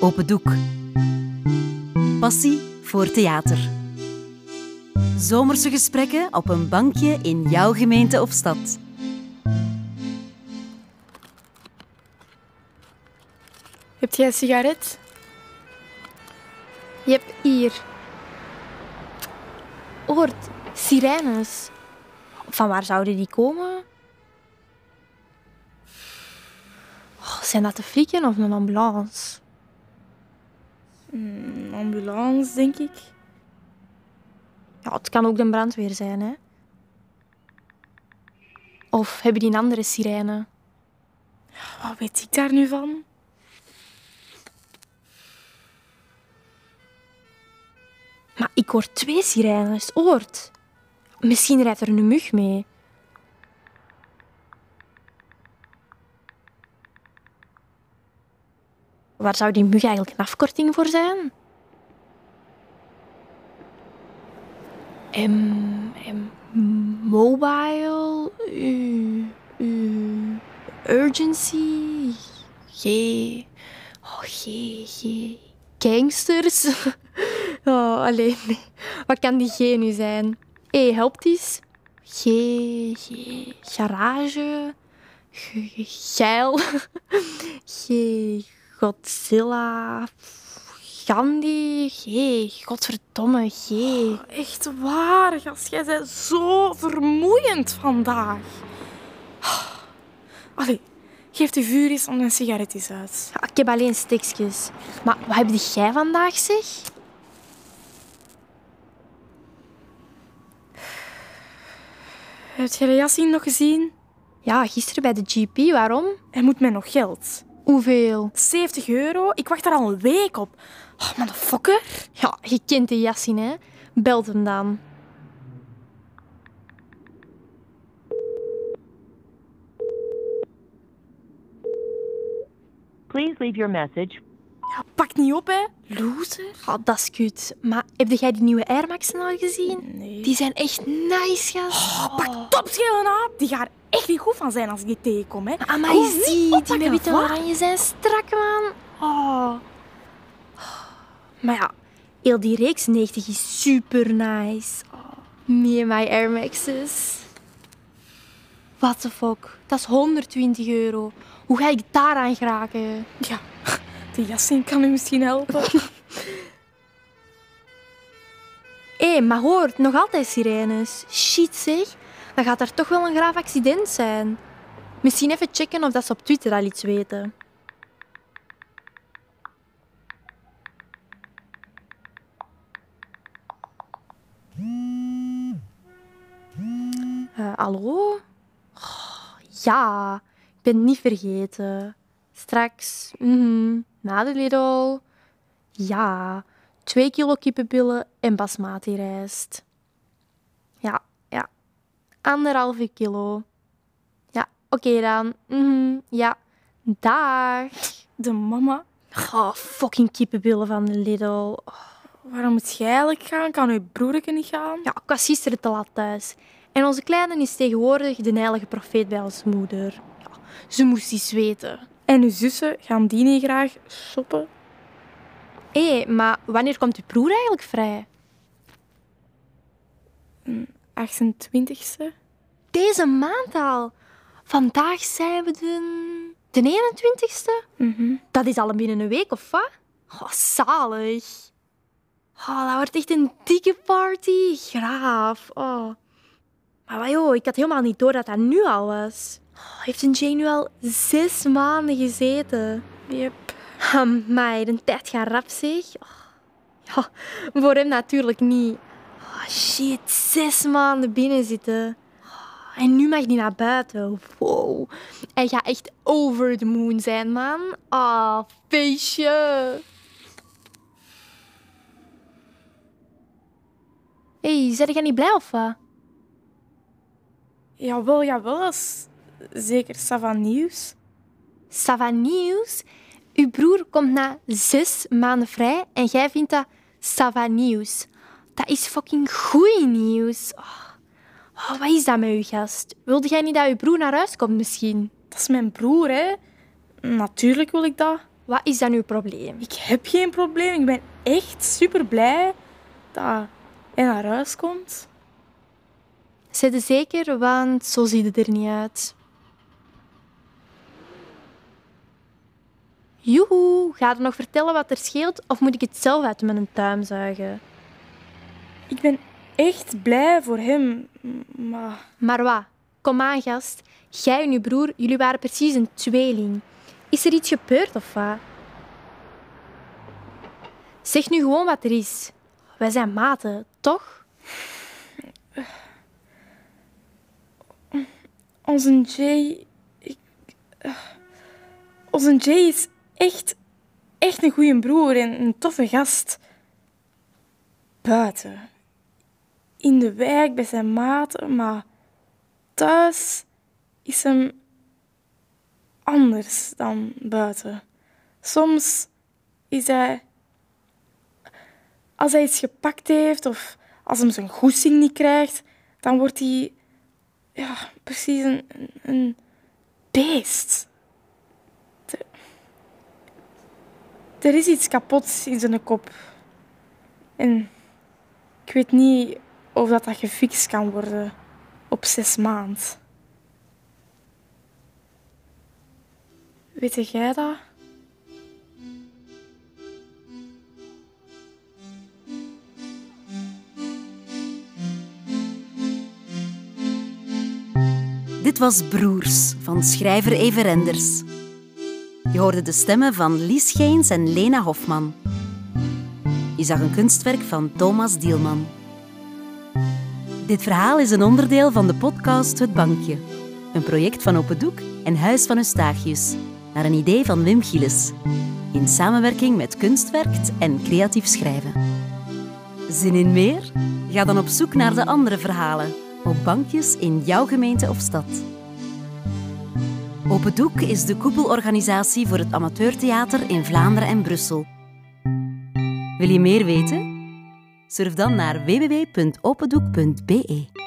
Open Doek. Passie voor theater. Zomerse gesprekken op een bankje in jouw gemeente of stad. Heb jij een sigaret? Je hebt hier. Hoort, sirenes. Van waar zouden die komen? Oh, zijn dat de flikken of een ambulance? Een ambulance, denk ik. Ja, het kan ook de brandweer zijn, hè? Of hebben die een andere sirene? Wat weet ik daar nu van? Maar ik hoor twee sirenes, hoort. Misschien rijdt er een mug mee. Waar zou die mug eigenlijk een afkorting voor zijn? M, M, mobile, U, U, urgency, G, oh, G, G, gangsters. Oh, alleen. Wat kan die G nu zijn? E, helpt eens. G, G, garage, G, geil, G, Godzilla, Gandhi, G, godverdomme, G. Echt waar, gast. Jij bent zo vermoeiend vandaag. Allee, geef de vuur eens om een sigaret eens uit. Ja, ik heb alleen stikjes. Maar wat heb jij vandaag, zeg? Heb je de Yassin nog gezien? Ja, gisteren bij de GP. Waarom? Hij moet mij nog geld. Hoeveel? 70 euro? Ik wacht daar al een week op. Oh, motherfucker. Ja, je kent de Yassin, hè? Belt hem dan. Please leave your message pak niet op, hè. Loser. Oh, dat is kut. Maar heb jij die nieuwe Air Max'en al gezien? Nee. Die zijn echt nice, gast. Oh, pak topschelen aan. Die gaat er echt niet goed van zijn als ik die tegenkom, hè. Ah, maar Kom, je niet ziet, die met witte oranje zijn strak, man. Oh. Maar ja, heel die reeks 90 is super nice. Oh, me en my Air Max's. What the fuck? Dat is 120 euro. Hoe ga ik daaraan geraken? Ja, de Yassin kan u misschien helpen. Hé, maar hoor, nog altijd sirenes. Shit zeg, dan gaat er toch wel een graaf accident zijn. Misschien even checken of dat ze op Twitter al iets weten. Eh, hallo? Oh, ja, ik ben niet vergeten. Straks, mhm, na de Lidl. Ja, twee kilo kippenbillen en basmati rijst. Ja, ja. Anderhalve kilo. Ja, oké dan. Mhm, ja. Dag. De mama. Oh, fucking kippenbillen van de Lidl. Oh, Waarom moet jij eigenlijk gaan? Kan uw broertje niet gaan? Ja, ik was gisteren te laat thuis. En onze kleine is tegenwoordig de heilige profeet bij onze moeder. Ja, ze moest iets weten. En uw zussen gaan die niet graag shoppen? Hé, maar wanneer komt uw broer eigenlijk vrij? 28ste? Deze maand al. Vandaag zijn we de, de 21ste. Mhm. Dat is al binnen een week, of wat? Oh, zalig. Oh, dat wordt echt een dikke party. Graaf. Oh. Maar joh, ik had helemaal niet door dat dat nu al was. Oh, heeft een Jane nu al zes maanden gezeten? Yep. Amai, de tijd gaat rap, zeg. Oh. Ja, voor hem natuurlijk niet. Oh, shit, zes maanden binnen zitten. Oh, En nu mag hij naar buiten. Wow. Hij gaat echt over the moon zijn, man. Ah, feestje. Hé, hey, ben jij niet blij of wat? Jawel, jawel. Zeker Savan nieuws. Sava nieuws. Uw broer komt na zes maanden vrij en jij vindt dat Sava nieuws. Dat is fucking goed nieuws. Oh. Oh, wat is dat met uw gast? Wilde jij niet dat uw broer naar huis komt misschien? Dat is mijn broer, hè. Natuurlijk wil ik dat. Wat is dan uw probleem? Ik heb geen probleem. Ik ben echt super blij dat hij naar huis komt. Zet je zeker, want zo ziet het er niet uit. Joehoe, ga je nog vertellen wat er scheelt of moet ik het zelf uit mijn tuin zuigen? Ik ben echt blij voor hem, maar Maar wat? Kom aan, gast. Jij en je broer, jullie waren precies een tweeling. Is er iets gebeurd of wat? Zeg nu gewoon wat er is. Wij zijn maten, toch? onze Jay... Ik, eh, onze Jay is echt, echt een goede broer en een toffe gast. Buiten. In de wijk bij zijn maten, maar thuis is hem anders dan buiten. Soms is hij... Als hij iets gepakt heeft of als hem zijn goesting niet krijgt, dan wordt hij ja, precies een, een, een beest. Er, er is iets kapot in zijn kop. En ik weet niet of dat, dat gefixt kan worden op zes maanden. Weet jij dat? Dit was Broers van schrijver Eve Renders. Je hoorde de stemmen van Lies Geens en Lena Hofman. Je zag een kunstwerk van Thomas Dielman. Dit verhaal is een onderdeel van de podcast Het Bankje. Een project van Open Doek en Huis van Eustachius. Naar een idee van Wim Gilles. In samenwerking met Kunstwerkt en Creatief Schrijven. Zin in meer? Ga dan op zoek naar de andere verhalen op bankjes in jouw gemeente of stad. Open Doek is de koepelorganisatie voor het amateurtheater in Vlaanderen en Brussel. Wil je meer weten? Surf dan naar www.opendoek.be.